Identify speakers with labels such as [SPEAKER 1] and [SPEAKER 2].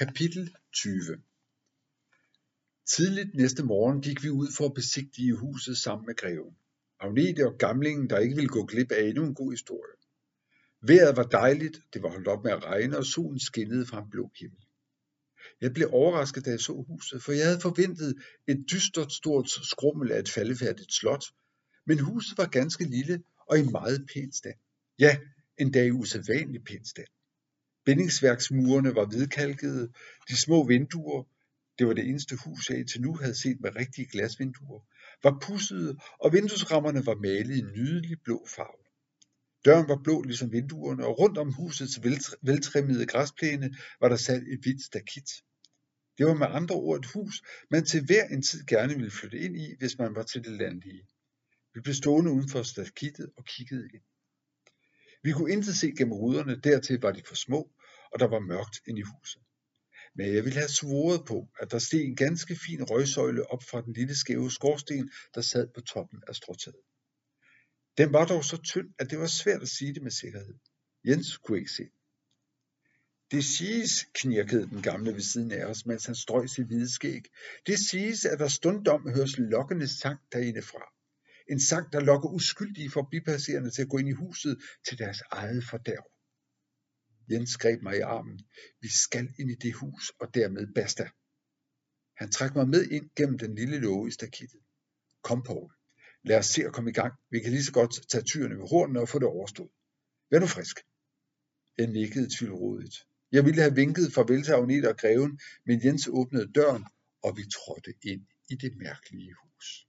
[SPEAKER 1] Kapitel 20 Tidligt næste morgen gik vi ud for at besigtige huset sammen med greven. Agnete og gamlingen, der ikke ville gå glip af endnu en god historie. Vejret var dejligt, det var holdt op med at regne, og solen skinnede fra en blå himmel. Jeg blev overrasket, da jeg så huset, for jeg havde forventet et dystert stort skrummel af et faldefærdigt slot, men huset var ganske lille og i meget pæn stand. Ja, endda i usædvanlig pæn stand. Bindingsværksmurene var hvidkalkede, de små vinduer, det var det eneste hus, jeg indtil nu havde set med rigtige glasvinduer, var pudsede og vinduesrammerne var malet i nydelig blå farve. Døren var blå ligesom vinduerne, og rundt om husets veltrimmede græsplæne var der sat et hvidt stakit. Det var med andre ord et hus, man til hver en tid gerne ville flytte ind i, hvis man var til det landlige. Vi blev stående uden for stakittet og kiggede ind. Vi kunne intet se gennem ruderne, dertil var de for små, og der var mørkt ind i huset. Men jeg ville have svoret på, at der steg en ganske fin røgsøjle op fra den lille skæve skorsten, der sad på toppen af stråtaget. Den var dog så tynd, at det var svært at sige det med sikkerhed. Jens kunne ikke se. Det siges, knirkede den gamle ved siden af os, mens han strøg sit hvide skæg. Det siges, at der stundom høres lokkende sang derinde fra. En sang, der lokker uskyldige forbipasserende til at gå ind i huset til deres eget fordærv. Jens greb mig i armen. Vi skal ind i det hus, og dermed basta. Han trak mig med ind gennem den lille låge i stakittet. Kom, Paul. Lad os se at komme i gang. Vi kan lige så godt tage tyrene ved hornene og få det overstået. Vær nu frisk. Jeg nikkede tvivlrådigt. Jeg ville have vinket farvel til Agnete og greven, men Jens åbnede døren, og vi trådte ind i det mærkelige hus.